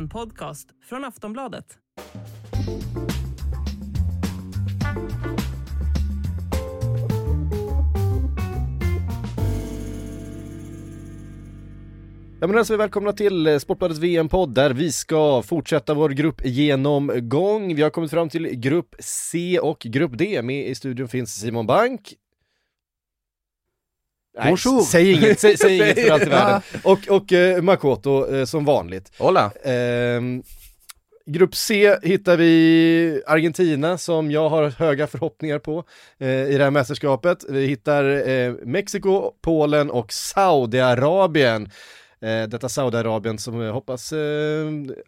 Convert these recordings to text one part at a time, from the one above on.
En podcast från Aftonbladet. Ja men alltså välkomna till eh, Sportbladets VM-podd där vi ska fortsätta vår gruppgenomgång. Vi har kommit fram till grupp C och grupp D. Med i studion finns Simon Bank. Nej, Bonjour. säg inget, säg, säg inget för allt i världen. Och, och eh, Makoto eh, som vanligt. Hola! Ehm, grupp C hittar vi Argentina som jag har höga förhoppningar på eh, i det här mästerskapet. Vi hittar eh, Mexiko, Polen och Saudiarabien. Eh, detta Saudiarabien som jag hoppas eh,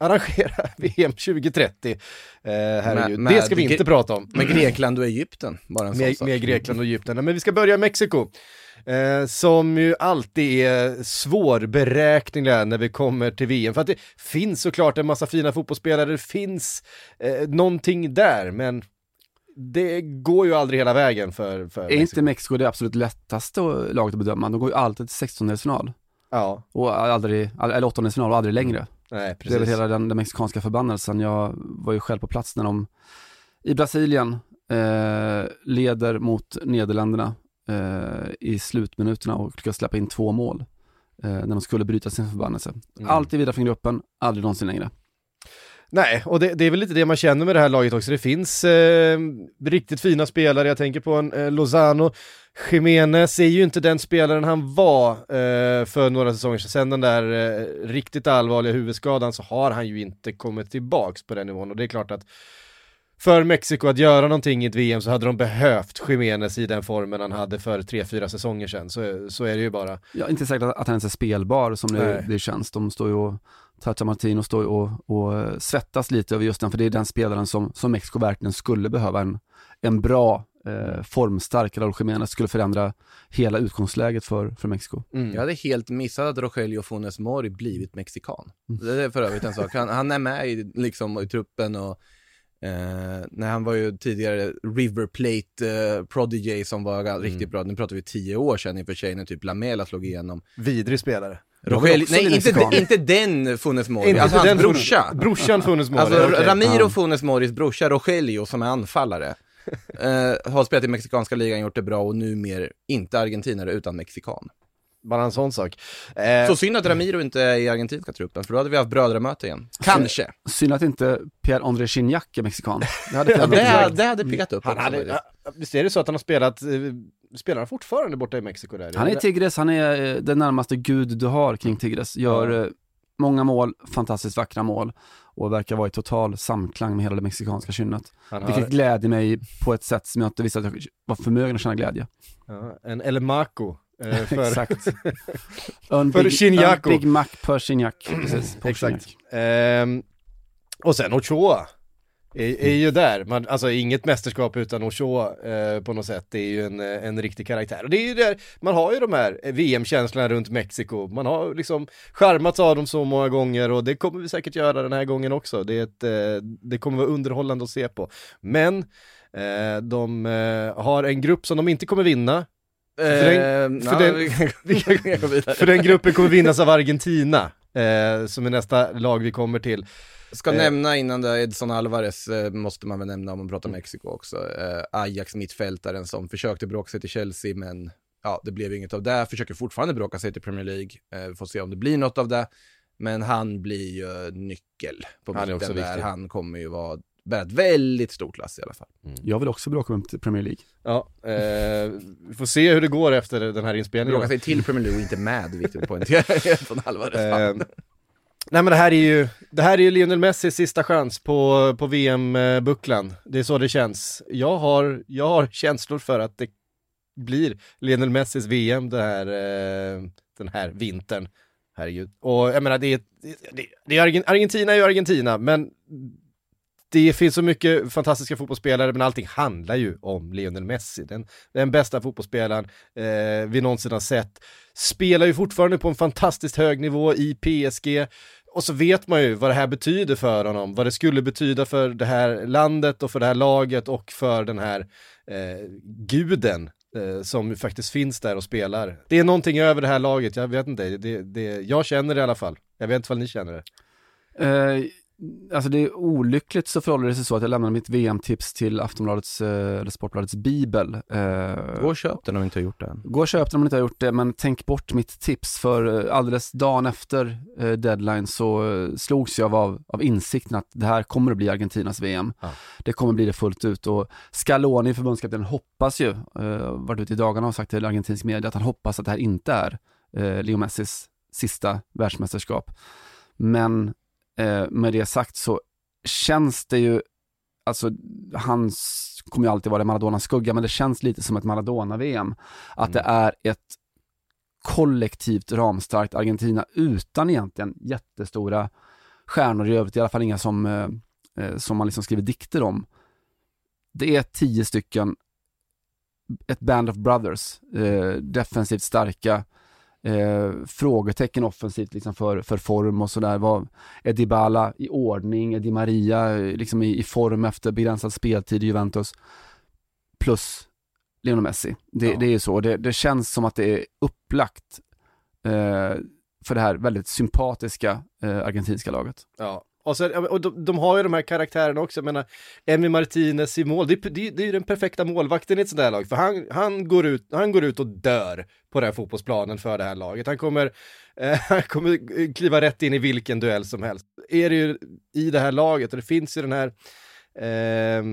arrangera VM 2030. Eh, herregud. Med- det ska vi med inte prata om. Med Grekland och Egypten, bara en sån Med, sak. med Grekland och Egypten. Men vi ska börja i Mexiko. Eh, som ju alltid är svårberäkneliga när vi kommer till VM. För att det finns såklart en massa fina fotbollsspelare, det finns eh, någonting där, men det går ju aldrig hela vägen för, för Är inte Mexiko det absolut lättaste laget att bedöma? De går ju alltid till 16 final Ja, och aldrig, eller 8 final och aldrig längre. nej Det är väl precis. hela den, den mexikanska förbannelsen. Jag var ju själv på plats när de i Brasilien eh, leder mot Nederländerna i slutminuterna och lyckas släppa in två mål eh, när de skulle bryta sin förbannelse. Mm. Alltid gruppen, aldrig någonsin längre. Nej, och det, det är väl lite det man känner med det här laget också. Det finns eh, riktigt fina spelare, jag tänker på en eh, Lozano. Jiménez är ju inte den spelaren han var eh, för några säsonger sedan. Sen den där eh, riktigt allvarliga huvudskadan så har han ju inte kommit tillbaks på den nivån. Och det är klart att för Mexiko att göra någonting i ett VM så hade de behövt Jiménez i den formen han hade för tre, fyra säsonger sedan. Så, så är det ju bara. Jag är inte säker att han ens är spelbar som det, det känns. De står ju och, Tata Martino står ju och, och eh, svettas lite över just den, för det är den spelaren som, som Mexiko verkligen skulle behöva. En, en bra, eh, formstark Raúl Jiménez skulle förändra hela utgångsläget för, för Mexiko. Mm. Jag hade helt missat att Rogelio Funes Mori blivit mexikan. Mm. Det är för övrigt en sak. Han, han är med i, liksom, i truppen och eh, när han var ju tidigare River Plate eh, Prodigy som var Mm. riktigt bra. Nu pratar vi tio år sedan i och för sig när typ Lamela slog igenom. Vidrig spelare. Rogelio, också nej inte, inte den Funes Mori, Inte alltså hans den brorsa. Brorsan Funes Mori. Alltså okej. Ramiro Ja. Funes Moris brorsa Rogelio som är anfallare. eh, har spelat i mexikanska ligan, gjort det bra och numera inte argentinare utan mexikan. Bara en sån sak. Eh, Så synd att Ramiro inte är i argentinska truppen, för då hade vi haft brödramöte igen. Kanske. Synd att inte Pierre-André Gignac är mexikan. Det hade Ja, det, det hade piggat upp Han också. hade, visst är det så att han har spelat, eh, spelar han fortfarande borta i Mexiko där? Han är Tigres, han är eh, den närmaste gud du har kring Tigres. Gör Ja. eh, många mål, fantastiskt vackra mål och verkar vara i total samklang med hela det mexikanska kynnet. han Vilket har, glädjer mig på ett sätt som jag inte visste att jag var förmögen att känna glädje. ja, en El Maco. Eh, för, Exakt. För en Big Mac per på Exakt. Ehm, och sen Ochoa. Är, är ju där, Man, alltså inget mästerskap utan Ochoa eh, på något sätt, det är ju en, eh, en riktig karaktär. Och det är ju där, man har ju de här VM-känslorna runt Mexiko, man har liksom charmats av dem så många gånger och det kommer vi säkert göra den här gången också. Det, är ett, eh, det kommer vara underhållande att se på. Men eh, de eh, har en grupp som de inte kommer vinna, För den- Eh, för den- gå vidare. för den gruppen kommer vinnas av Argentina, eh, som är nästa lag vi kommer till. Ska Eh. nämna innan det, Edson Alvarez eh, måste man väl nämna om man pratar Mexiko också. Eh, Ajax mittfältaren som försökte bråka sig till Chelsea men ja, det blev inget av det. Försöker fortfarande bråka sig till Premier League. Eh, vi får se om det blir något av det. Men han blir ju nyckel på mitten där. viktig. Han kommer ju vara bära ett väldigt stort lass i alla fall. Jag vill också bråka med Premier League. Ja, eh, vi får se hur det går efter den här inspelningen. Bråka sig till Premier League och inte med, viktigt poängtera. Edson Alvarez. Eh, nej men det här är ju, det här är ju Lionel Messis sista chans på, på VM-bucklan. Det är så det känns. Jag har, jag har känslor för att det blir Lionel Messis VM det här, eh, den här vintern. Herregud. Och jag menar, det är, det, det är Argen- Argentina är ju Argentina, men det finns så mycket fantastiska fotbollsspelare, men allting handlar ju om Lionel Messi. Den, den bästa fotbollsspelaren eh, vi någonsin har sett. Spelar ju fortfarande på en fantastiskt hög nivå i PSG. Och så vet man ju vad det här betyder för honom, vad det skulle betyda för det här landet och för det här laget och för den här eh, guden eh, som faktiskt finns där och spelar. Det är någonting över det här laget, jag vet inte, det, det, jag känner det i alla fall. Jag vet inte vad ni känner det. Uh alltså det är olyckligt så förhåller det sig så att jag lämnade mitt VM-tips till Aftonbladets, eh, eller Sportbladets bibel. Eh, Gå och köp den om du inte har gjort det. Gå och köp den om ni inte har gjort det, men tänk bort mitt tips för eh, alldeles dagen efter deadline så slogs jag av, av insikten att det här kommer att bli Argentinas VM. Ja. Det kommer bli det fullt ut och Scaloni, förbundskaptenen, hoppas ju, varit ute i dagarna och sagt till argentinsk media att han hoppas att det här inte är Leo Messis sista världsmästerskap. Men eh, med det sagt så känns det ju, alltså hans kommer ju alltid vara Maradonas skugga, men det känns lite som ett Maradona-VM. Att det är ett kollektivt ramstarkt Argentina utan egentligen jättestora stjärnor i övrigt, i alla fall inga som, eh, eh, som man liksom skriver dikter om. Det är tio stycken, ett band of brothers, eh, defensivt starka, eh, frågetecken offensivt liksom för, för form och sådär. Är Dybala i ordning? Är Di Maria eh, liksom i, i form efter begränsad speltid i Juventus? Plus Lionel Messi. Det, Ja. det är så. Det, det känns som att det är upplagt eh, för det här väldigt sympatiska eh, argentinska laget. Ja. Och, sen, och de, de har ju de här karaktärerna också, jag menar, Emmy Martinez i mål, det, är- det, det är ju den perfekta målvakten i ett sånt här lag, för han, han, går ut, han går ut och dör på den här fotbollsplanen för det här laget. Han kommer, eh, han kommer kliva rätt in i vilken duell som helst. Är det ju i det här laget, och det finns ju den här eh,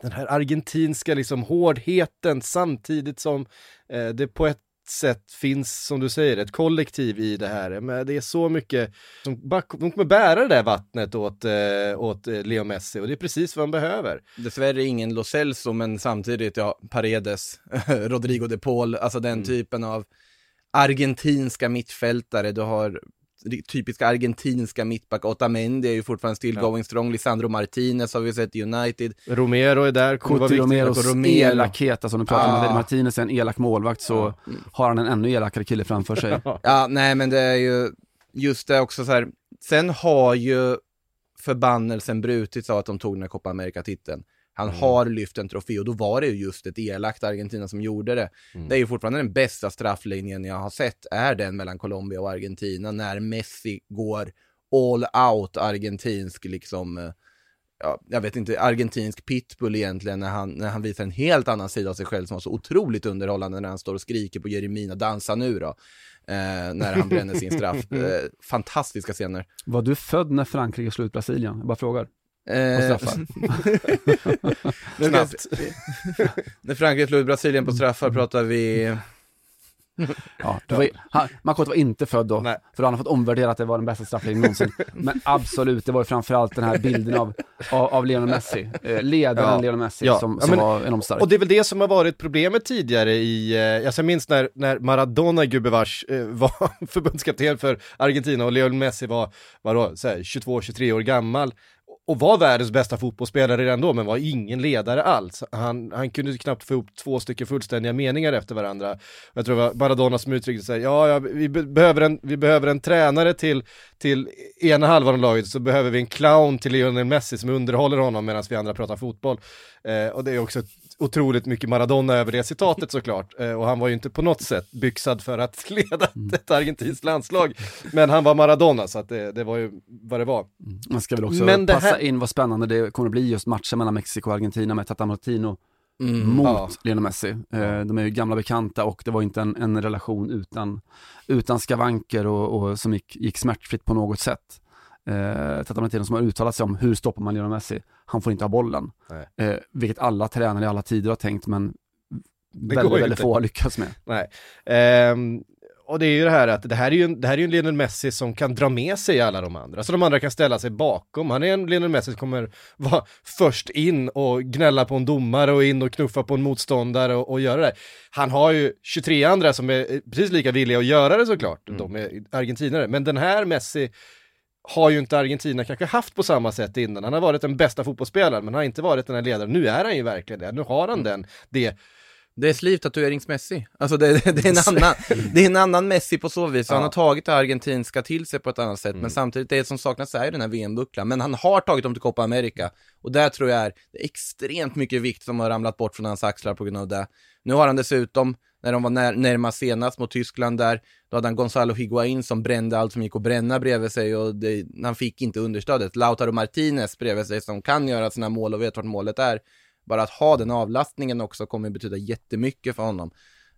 den här argentinska liksom hårdheten samtidigt som eh, det på ett sätt finns, som du säger, ett kollektiv i det här. Men det är så mycket, som bara, de kommer bära det där vattnet åt, eh, åt eh, Leo Messi och det är precis vad han behöver. Dessvärre ingen Lo Celso, men samtidigt, ja, Paredes, Rodrigo de Paul, alltså den Mm. typen av argentinska mittfältare. Du har typiska argentinska mittback, Otamendi är ju fortfarande still Ja. going strong, Lisandro Martinez har vi sett i United. Romero är där, viktig. Romeros Romero. elakhet, alltså nu pratar man Ah. om att Martinez är en elak målvakt så har han en ännu elakare kille framför sig. Ja, nej men det är ju just det också så här. Sen har ju förbannelsen brutits av att de tog den här Copa America-titeln. Han Mm. har lyft en trofé och då var det ju just ett elakt Argentina som gjorde det. Mm. Det är ju fortfarande den bästa strafflinjen jag har sett, är den mellan Colombia och Argentina, när Messi går all out argentinsk liksom, eh, ja, jag vet inte, argentinsk pitbull egentligen, när han, när han visar en helt annan sida av sig själv som var så otroligt underhållande när han står och skriker på Jeremina, dansa nu då, eh, när han bränner sin straff. Eh, fantastiska scener. Var du född när Frankrike slog ut Brasilien? Jag bara frågar. På Eh, straffar. jag- när Frankrike slog Brasilien på straffar pratar vi Ja, det var, han, Makoto var inte född då, Nej. för han har fått omvärdera att det var den bästa straffläggningen någonsin. Men absolut, det var ju framförallt den här bilden av, av, av Lionel Messi, eh, ledaren Ja. Lionel Messi, Ja. som, Ja, som men- var enormt stark. Och det är väl det som har varit problemet tidigare i, eh, alltså jag minns när, när Maradona gubevars eh, var förbundskapten för Argentina och Lionel Messi var, vadå, så här, 22-23 år gammal och var världens bästa fotbollsspelare redan då, men var ingen ledare alls. Han, han kunde knappt få ihop två stycken fullständiga meningar efter varandra. Jag tror det var Maradona som uttryckte sig, ja, ja vi, be- behöver en, vi behöver en tränare till, till ena halvan av laget, så behöver vi en clown till Lionel Messi som underhåller honom medan vi andra pratar fotboll. Eh, och det är också otroligt mycket Maradona över det citatet såklart. Eh, och han var ju inte på något sätt byxad för att leda ett argentinskt landslag. Men han var Maradona, så att det, det var ju vad det var. Man ska väl också Men passa här- in vad spännande det kommer att bli just matchen mellan Mexiko och Argentina med Tata Martino mm, mot ja. Lionel Messi. Eh, de är ju gamla bekanta och det var inte en, en relation utan, utan skavanker och, och som gick, gick smärtfritt på något sätt. Eh, Tata Martino som har uttalat sig om hur stoppar man Lionel Messi? Han får inte ha bollen. Eh, vilket alla tränare i alla tider har tänkt men går väldigt, väldigt få har lyckats med. Nej. Ehm, och det är ju det här att det här är ju en, det här är ju en Lionel Messi som kan dra med sig alla de andra, så de andra kan ställa sig bakom. Han är en Lionel Messi som kommer vara först in och gnälla på en domare och in och knuffa på en motståndare och, och göra det. Han har ju 23 andra som är eh, precis lika villiga att göra det såklart, de är argentinare. Men den här Messi har ju inte Argentina kanske haft på samma sätt innan. Han har varit den bästa fotbollsspelaren, men har inte varit den här ledaren. Nu är han ju verkligen det. Nu har han den, det Det är slivtatueringsmässig. Alltså det, det, är en annan, det är en annan Messi på så vis. Han Ja. har tagit det argentinska till sig på ett annat sätt, men samtidigt det som saknas är ju den här VM-bucklan. Men han har tagit dem till Copa America och där tror jag är det är extremt mycket vikt som har ramlat bort från hans axlar på grund av det. Nu har han dessutom när de var när, närmast senast mot Tyskland där, då hade han Gonzalo Higuain som brände allt som gick att bränna bredvid sig och det, han fick inte understödet. Lautaro Martinez bredvid sig som kan göra sina mål och vet vart målet är. Bara att ha den avlastningen också kommer betyda jättemycket för honom.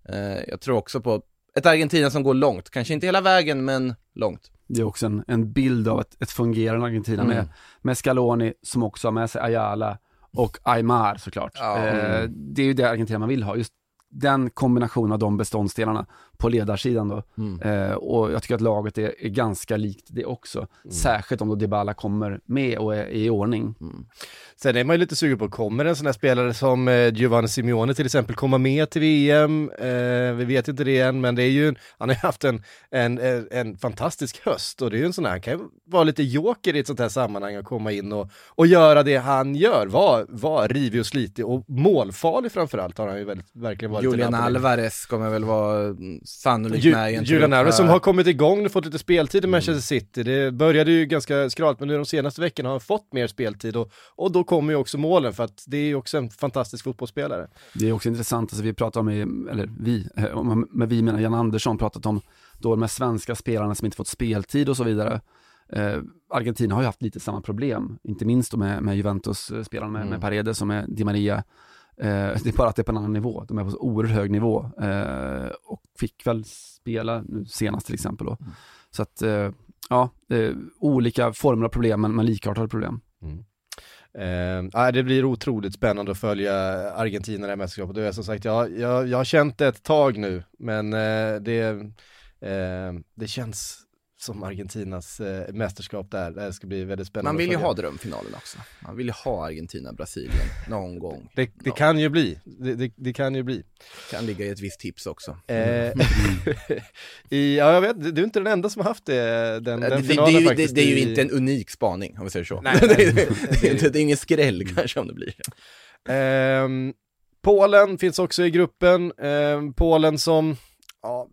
Eh, jag tror också på ett Argentina som går långt, kanske inte hela vägen men långt. Det är också en, en bild av ett, ett fungerande Argentina Mm. med, med Scaloni som också har med sig Ayala och Aymar såklart. Ja. Eh, det är ju det Argentina man vill ha, just den kombinationen av de beståndsdelarna på ledarsidan då. Mm. Eh, och jag tycker att laget är, är ganska likt det också. Särskilt om då Dybala kommer med och är, är i ordning. Mm. Sen är man ju lite sugen på, kommer en sån här spelare som eh, Giovanni Simeone till exempel komma med till VM? Eh, vi vet inte det än, men det är ju, han har ju haft en, en, en, en fantastisk höst och det är ju en sån här, han kan ju vara lite joker i ett sånt här sammanhang och komma in och, och göra det han gör, vara var rivig och slitig och målfarlig framförallt har han ju väldigt, verkligen varit. Julian. Alvarez kommer väl vara mm, sannolikt Ju, med Julian Alvarez som har kommit igång och fått lite speltid i Manchester City. Det började ju ganska skralt men nu de senaste veckorna har han fått mer speltid och, och då kommer ju också målen för att det är ju också en fantastisk fotbollsspelare. Det är också intressant, alltså vi pratar om, eller vi, eh, med vi menar Jan Andersson, pratat om då de här svenska spelarna som inte fått speltid och så vidare. Eh, Argentina har ju haft lite samma problem, inte minst då med, med Juventus-spelarna med, Mm. med Paredes och med Di Maria. Eh, det är bara att det är på en annan nivå, de är på så oerhört hög nivå eh, fick väl spela nu senast till exempel då. Så att, eh, ja, eh, olika former av problem men, men likartade problem. Eh, nej, det blir otroligt spännande att följa Argentina i det här mästerskapet. Det är som sagt, jag, jag, jag har känt det ett tag nu, men eh, det, eh, det känns som Argentinas eh, mästerskap där. Det ska bli väldigt spännande Man vill ju ha drömfinalen också. Man vill ju ha Argentina-Brasilien någon gång. Det, det Ja. kan ju bli, det, det, det kan ju bli. Kan ligga i ett visst tips också. Eh, i, ja, jag vet, du är inte den enda som har haft det, den, det, den det, finalen faktiskt. det är ju i- inte en unik spaning, om vi säger så. Nej, det, är- det- det, är inte- det är ingen skräll kanske om det blir. Ehm, Polen finns också i gruppen. Ehm, Polen som, ja,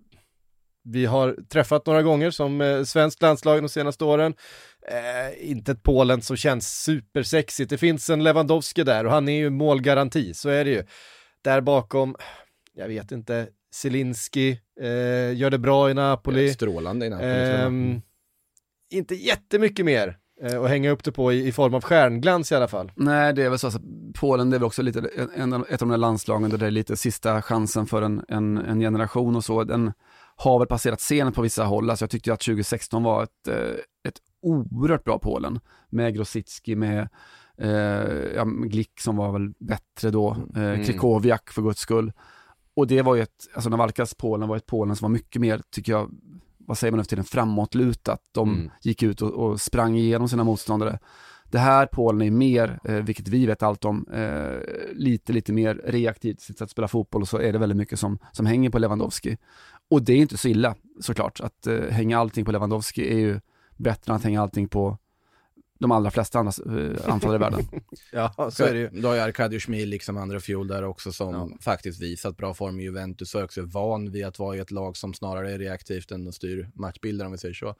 vi har träffat några gånger som eh, svenskt landslag de senaste åren. Eh, inte ett Polen som känns supersexigt. Det finns en Lewandowski där och han är ju målgaranti, så är det ju. Där bakom, jag vet inte, Zelinski eh, gör det bra i Napoli. Strålande i Napoli. Ehm, inte jättemycket mer eh, att hänga upp det på i, i form av stjärnglans i alla fall. Nej, det är väl så, alltså, Polen det är väl också lite, en, en, ett av de där landslagen där det är lite sista chansen för en, en, en generation och så. Den har väl passerat scenen på vissa håll, alltså jag tyckte att 2016 var ett, eh, ett oerhört bra Polen med Grosicki, med eh, ja, Glick som var väl bättre då, eh, Mm. Krikowiak för guds skull. Och det var ju ett, alltså Navalkas Polen var ett Polen som var mycket mer, tycker jag, vad säger man nu för tiden, framåtlutat. De Mm. gick ut och, och sprang igenom sina motståndare. Det här Polen är mer, eh, vilket vi vet allt om, eh, lite, lite mer reaktivt sitt sätt att spela fotboll och så är det väldigt mycket som, som hänger på Lewandowski. Och det är inte så illa såklart, att eh, hänga allting på Lewandowski är ju bättre än att hänga allting på de allra flesta andra eh, anfallare i världen. Ja, så är det ju. Då har ju Arkadiusz Milik som andra fjol där också som Ja. faktiskt visat bra form i Juventus och är också van vid att vara i ett lag som snarare är reaktivt än att styr matchbilden om vi säger så.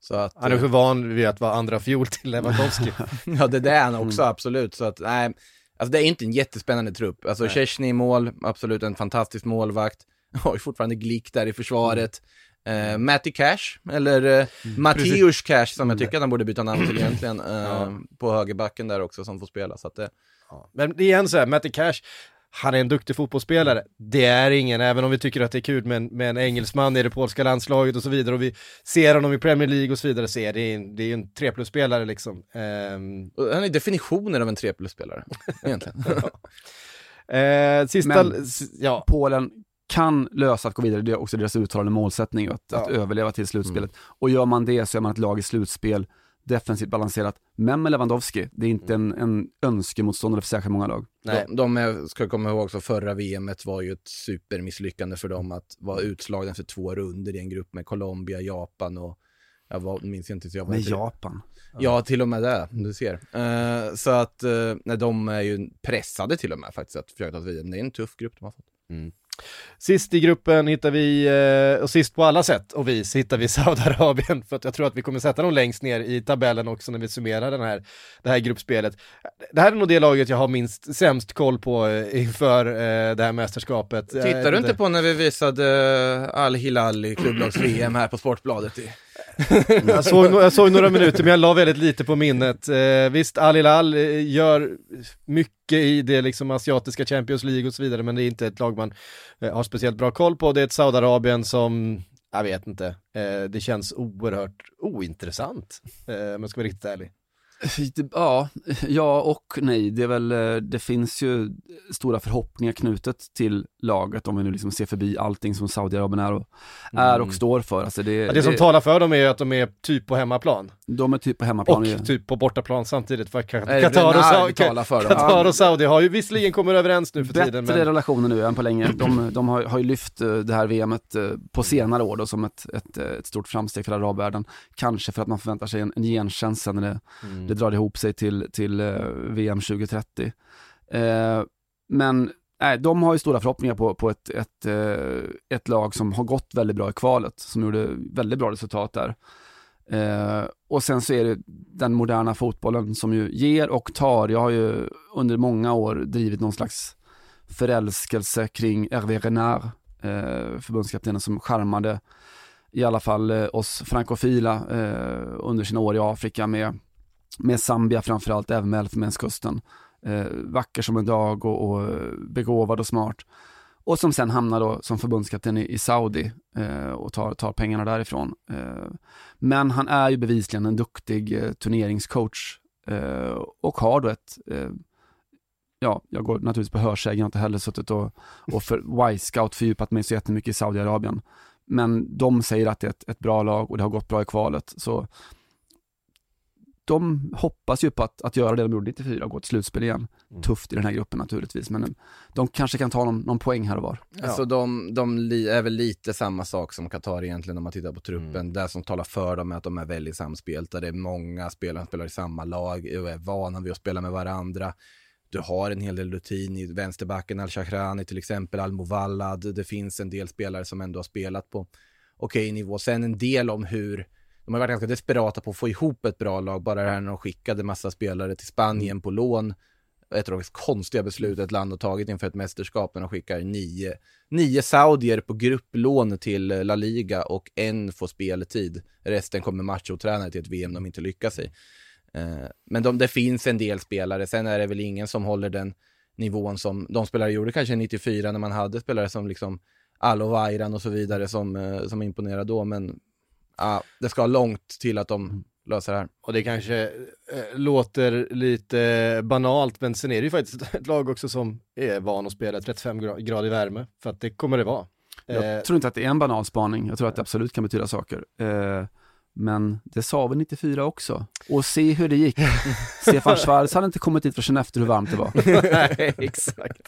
Så att, Han är också van vid att vara andra fjol till Lewandowski. ja det där är han också absolut. Så att nej, alltså det är inte en jättespännande trupp. Alltså. Szczesny i mål, absolut en fantastisk målvakt. Har ju fortfarande Glick där i försvaret. Eh, Matty Cash, eller eh, Mattius Cash som jag tycker att han borde byta namn till egentligen, eh, Ja. på högerbacken där också som får spela. Så att det, Ja. Men det är igen så här, Matty Cash, han är en duktig fotbollsspelare. Det är ingen, även om vi tycker att det är kul med en, med en engelsman i det polska landslaget och så vidare och vi ser honom i Premier League och så vidare, så är det, en, det är ju en 3 plus-spelare liksom. Och han är definitionen av en 3 plus-spelare, egentligen. eh, sista, Men- ja, Polen kan lösa att gå vidare, det är också deras uttalade målsättning, att, att Ja. överleva till slutspelet. Och gör man det så är man ett lag i slutspel, defensivt balanserat, men med Lewandowski, det är inte en, en önskemotståndare för särskilt många lag. nej. De, de är, ska komma ihåg också, förra VMet var ju ett supermisslyckande för dem att vara utslagna efter två runder i en grupp med Colombia, Japan och jag var, minns inte så jag var Med inte Japan. Ja, till och med det, du ser. Eh, så att, uh, nej, de är ju pressade till och med faktiskt att försöka ta sig vidare. Det är en tuff grupp de har fått. Sist i gruppen hittar vi, eh, och sist på alla sätt och vis, hittar vi Saudiarabien för att jag tror att vi kommer sätta dem längst ner i tabellen också när vi summerar den här, det här gruppspelet. Det här är nog det laget jag har minst sämst koll på eh, inför eh, det här mästerskapet. Tittar du inte på när vi visade Al-Hilal i klubblags-VM här på Sportbladet? I? jag, såg, jag såg några minuter men jag la väldigt lite på minnet. Eh, visst, Al Hilal eh, gör mycket i det liksom asiatiska Champions League och så vidare men det är inte ett lag man eh, har speciellt bra koll på. Det är ett Saudiarabien som, jag vet inte, eh, det känns oerhört ointressant eh, om jag ska vara riktigt ärlig. Ja, ja och nej. Det, är väl, eh, det finns ju stora förhoppningar knutet till laget om vi nu liksom ser förbi allting som Saudiarabien är och, är och mm. står för. Alltså det, ja, det som talar för dem är att de är typ på hemmaplan. De är typ på hemmaplan. Och ju. typ på bortaplan samtidigt för Qatar och, Saudi, Qatar och Saudi har ju visserligen kommit överens nu för Bättre tiden. Bättre relationer nu än på länge. De, de har, har ju lyft eh, det här VMet eh, på senare år då som ett, ett, ett stort framsteg för arabvärlden. Kanske för att man förväntar sig en, en gentjänst sen när det, mm. det drar ihop sig till, till VM 2030. Uh, men nej, de har ju stora förhoppningar på, på ett, ett, ett lag som har gått väldigt bra i kvalet, som gjorde väldigt bra resultat där. Eh, och sen så är det den moderna fotbollen som ju ger och tar. Jag har ju under många år drivit någon slags förälskelse kring Hervé Renard, eh, förbundskaptenen som charmade i alla fall eh, oss frankofila under sina år i Afrika med med Zambia framförallt, även med Elfenbenskusten. Eh, vacker som en dag och, och, begåvad och smart. Och som sen hamnar då som förbundskapten i, i Saudi eh, och tar, tar pengarna därifrån. Eh, men han är ju bevisligen en duktig eh, turneringscoach eh, och har då ett eh, ja, jag går naturligtvis på hörsägen, jag har inte heller suttit och, och för Y-scout fördjupat mig så jättemycket i Saudiarabien. Men de säger att det är ett, ett, bra lag och det har gått bra i kvalet. Så de hoppas ju på att, att göra det de gjorde 94 och gå till slutspel igen. Mm. Tufft i den här gruppen naturligtvis, men de kanske kan ta någon, någon poäng här och var. Ja. Alltså de, de är väl lite samma sak som Qatar egentligen om man tittar på truppen. Mm. Det som talar för dem är att de är väldigt samspelta. Det är många spelare som spelar i samma lag och är vana vid att spela med varandra. Du har en hel del rutin i vänsterbacken, Al-Shahrani till exempel, Al-Movallad. Det finns en del spelare som ändå har spelat på okej okay nivå. Sen en del om hur de har varit ganska desperata på att få ihop ett bra lag, bara det här när de skickade massa spelare till Spanien mm. på lån. Ett av de konstiga beslut ett land har tagit inför ett mästerskap när de skickar nio, nio saudier på grupplån till La Liga och en får speltid. Resten kommer machotränare till ett VM de inte lyckas i. Eh, men de, det finns en del spelare, sen är det väl ingen som håller den nivån som de spelare gjorde kanske 94 när man hade spelare som liksom Alo Vairan och så vidare som, eh, som imponerade då, men ja, det ska långt till att de löser det här. Och det kanske eh, låter lite banalt, men sen är det ju faktiskt ett lag också som är van att spela 35 grader värme, för att det kommer det vara. Jag eh, tror inte att det är en banal spaning, jag tror att det absolut kan betyda saker. Eh, men det sa vi 94 också. Och se hur det gick. Stefan Schwarz hade inte kommit dit för att känna efter hur varmt det var. Nej, exakt.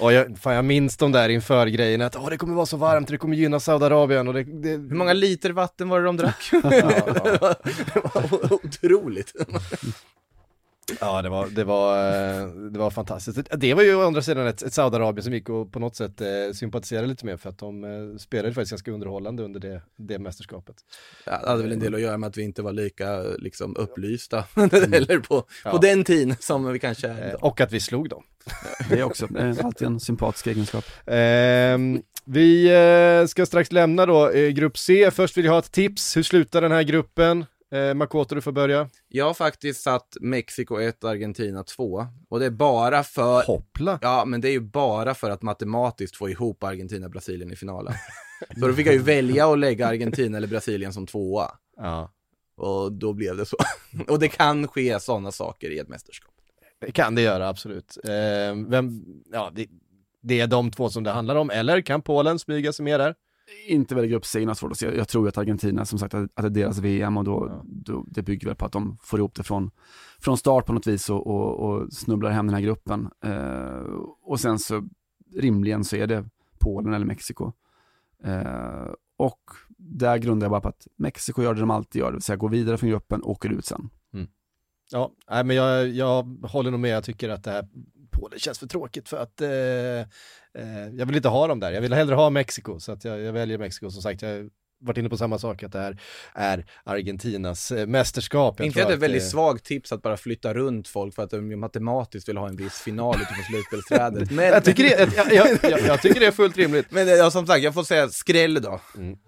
Och jag, fan, jag minns de där inför grejerna att det kommer vara så varmt, det kommer gynna Saudiarabien och det, det... Hur många liter vatten var det de drack? ja, ja. det var otroligt. Ja, det var, det var, eh, det var fantastiskt. Det var ju å andra sidan ett, ett Saudiarabien som gick och på något sätt eh, sympatiserade lite med för att de eh, spelade faktiskt ganska underhållande under det, det mästerskapet. Ja, det hade väl en del att göra med att vi inte var lika liksom, upplysta, mm. eller på, ja. på den tiden som vi kanske är idag. Och att vi slog dem. Det är också alltid en sympatisk egenskap. Eh, vi eh, ska strax lämna då eh, grupp C. Först vill jag ha ett tips. Hur slutar den här gruppen? Eh, Makoto, du får börja. Jag har faktiskt satt Mexiko 1, Argentina 2. Och det är bara för... Hoppla! Ja, men det är ju bara för att matematiskt få ihop Argentina och Brasilien i finalen. så då fick jag ju välja att lägga Argentina eller Brasilien som tvåa. Ja. Och då blev det så. och det kan ske sådana saker i ett mästerskap. Det kan det göra, absolut. Eh, vem, ja, det, det är de två som det handlar om, eller kan Polen smyga sig med där? Inte väl grupp C svårt att se. Jag tror att Argentina, som sagt, att det är deras VM och då, ja. då, det bygger väl på att de får ihop det från, från start på något vis och, och, och snubblar hem den här gruppen. Eh, och sen så rimligen så är det Polen eller Mexiko. Eh, och där grundar jag bara på att Mexiko gör det de alltid gör, det vill säga går vidare från gruppen och åker ut sen. Mm. Ja, nej, men jag, jag håller nog med, jag tycker att det här Polen känns för tråkigt för att eh, eh, jag vill inte ha dem där, jag vill hellre ha Mexiko, så att jag, jag väljer Mexiko som sagt. Jag, varit inne på samma sak, att det här är Argentinas eh, mästerskap. Jag inte det är ett väldigt svagt tips att bara flytta runt folk för att de matematiskt vill ha en viss final utifrån slutspelsträdet. Men... jag, tycker det, jag, jag, jag, tycker det är fullt rimligt. Men ja, som sagt, jag får säga skräll då. Mm.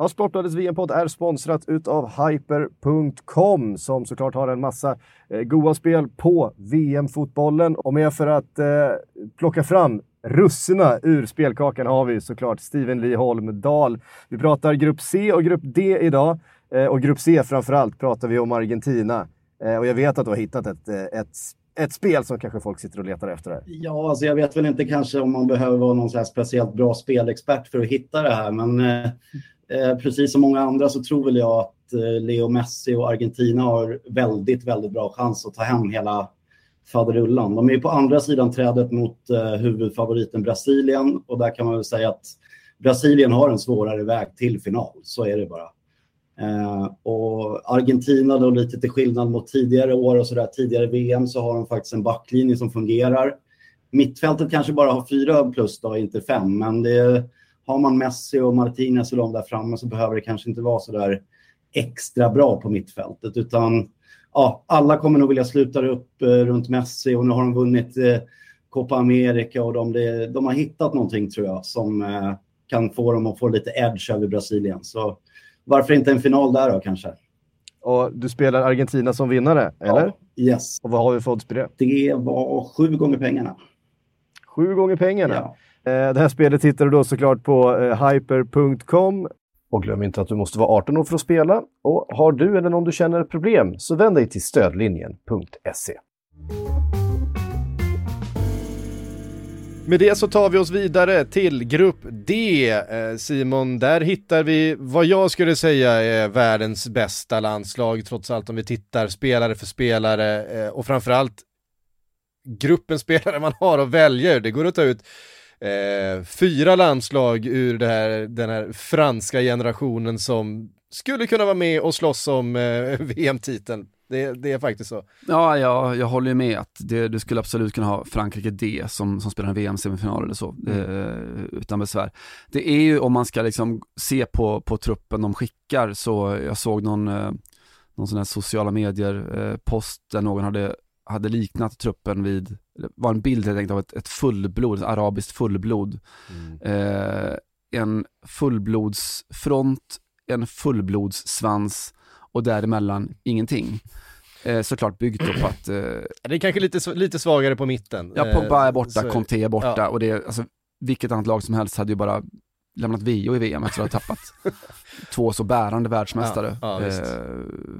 Ja, Sportbladets VM-podd är sponsrat utav Hyper.com som såklart har en massa eh, goa spel på VM-fotbollen. Och med för att eh, plocka fram russina ur spelkakan har vi såklart Steven Lee Holmdahl. Vi pratar grupp C och grupp D idag. Eh, och grupp C framförallt pratar vi om Argentina. Eh, och jag vet att du har hittat ett, eh, ett ett spel som kanske folk sitter och letar efter. Här. Ja, alltså jag vet väl inte kanske om man behöver vara någon speciellt bra spelexpert för att hitta det här, men Eh, Eh, precis som många andra så tror väl jag att eh, Leo Messi och Argentina har väldigt, väldigt bra chans att ta hem hela faderullan. De är ju på andra sidan trädet mot eh, huvudfavoriten Brasilien och där kan man väl säga att Brasilien har en svårare väg till final. Så är det bara. Eh, och Argentina då lite till skillnad mot tidigare år och så där, tidigare VM så har de faktiskt en backlinje som fungerar. Mittfältet kanske bara har fyra plus då, inte fem, men det har man Messi och Martinez och de där framme så behöver det kanske inte vara så där extra bra på mittfältet, utan ja, alla kommer nog vilja sluta upp eh, runt Messi och nu har de vunnit eh, Copa America och de, de, de har hittat någonting tror jag som eh, kan få dem att få lite edge över Brasilien. Så varför inte en final där då kanske? Och du spelar Argentina som vinnare, eller? Ja, yes. Och vad har vi för odds på det? Det var sju gånger pengarna. Sju gånger pengarna? Ja. Eh, det här spelet hittar du då såklart på eh, hyper.com. Och glöm inte att du måste vara 18 år för att spela. Och har du eller någon du känner problem så vänd dig till stödlinjen.se. Med det så tar vi oss vidare till grupp D. Eh, Simon, där hittar vi vad jag skulle säga är världens bästa landslag, trots allt om vi tittar spelare för spelare och framförallt gruppen spelare man har att välja Det går att ta ut eh, fyra landslag ur här, den här franska generationen som skulle kunna vara med och slåss om eh, VM-titeln. Det, det, är faktiskt så. Ja, jag, jag håller med att det, du skulle absolut kunna ha Frankrike D som, som spelar en VM-semifinal eller så, mm. eh, utan besvär. Det är ju om man ska liksom se på, på truppen de skickar, så jag såg någon, eh, någon sån här sociala medier-post eh, där någon hade, hade liknat truppen vid var en bild helt enkelt av ett, ett fullblod, ett arabiskt fullblod. Mm. Eh, en fullblodsfront, en fullblodssvans och däremellan ingenting. Eh, såklart byggt upp att... Eh, det är kanske lite, lite svagare på mitten. Ja, Pogba är borta, så, Conte är borta ja. och det är, alltså, vilket annat lag som helst hade ju bara lämnat VO i VM efter att ha tappat två så bärande världsmästare. Ja, ja, eh,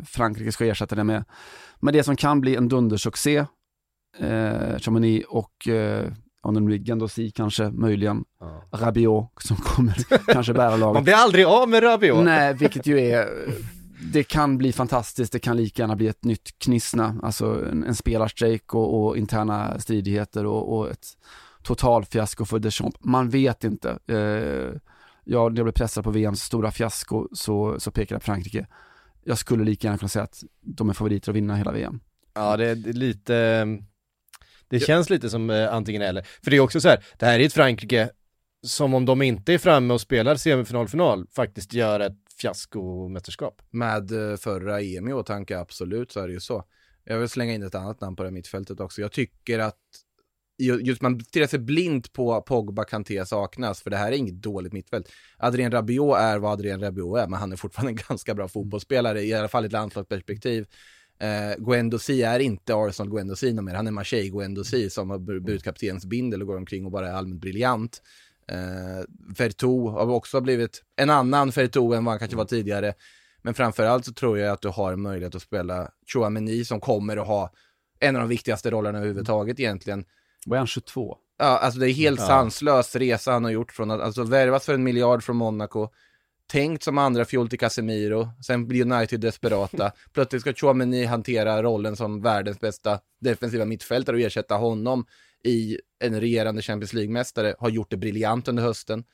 Frankrike ska ersätta det med, med det som kan bli en dundersuccé eh, Chamonix och eh, blir Gendouzi kanske, möjligen, ja. Rabiot som kommer kanske bära laget. Man blir aldrig av med Rabiot. Nej, vilket ju är, det kan bli fantastiskt, det kan lika gärna bli ett nytt Knissna, alltså en, en spelarstrejk och, och, interna stridigheter och, och ett totalfiasko för Deschamps. Man vet inte. Eh, ja, när jag blev pressad på VMs stora fiasko så, så pekade jag Frankrike. Jag skulle lika gärna kunna säga att de är favoriter att vinna hela VM. Ja, det är lite det känns lite som eh, antingen eller. För det är också så här, det här är ett Frankrike som om de inte är framme och spelar semifinal, final, faktiskt gör ett fiaskomästerskap. Med eh, förra EM i åtanke, absolut så är det ju så. Jag vill slänga in ett annat namn på det här mittfältet också. Jag tycker att just man stirrar sig blind på Pogba, Kanté saknas, för det här är inget dåligt mittfält. Adrien Rabiot är vad Adrien Rabiot är, men han är fortfarande en ganska bra fotbollsspelare, i alla fall i ett landslagsperspektiv. Eh, Guendouzi är inte Arsenal Guendouzi mer, han är Marseille Guendouzi som har burit kaptensbindel och går omkring och bara är allmänt briljant. Eh, Fertou har också blivit en annan Fertou än vad han kanske var tidigare. Men framförallt så tror jag att du har möjlighet att spela Chouameni som kommer att ha en av de viktigaste rollerna överhuvudtaget egentligen. Vad är han, 22? Ja, alltså det är helt sanslös resa han har gjort från att alltså värvas för en miljard från Monaco, tänkt som andra fjol till Casemiro, sen blir United desperata. Plötsligt ska Chouameni hantera rollen som världens bästa defensiva mittfältare och ersätta honom i en regerande Champions League-mästare, har gjort det briljant under hösten.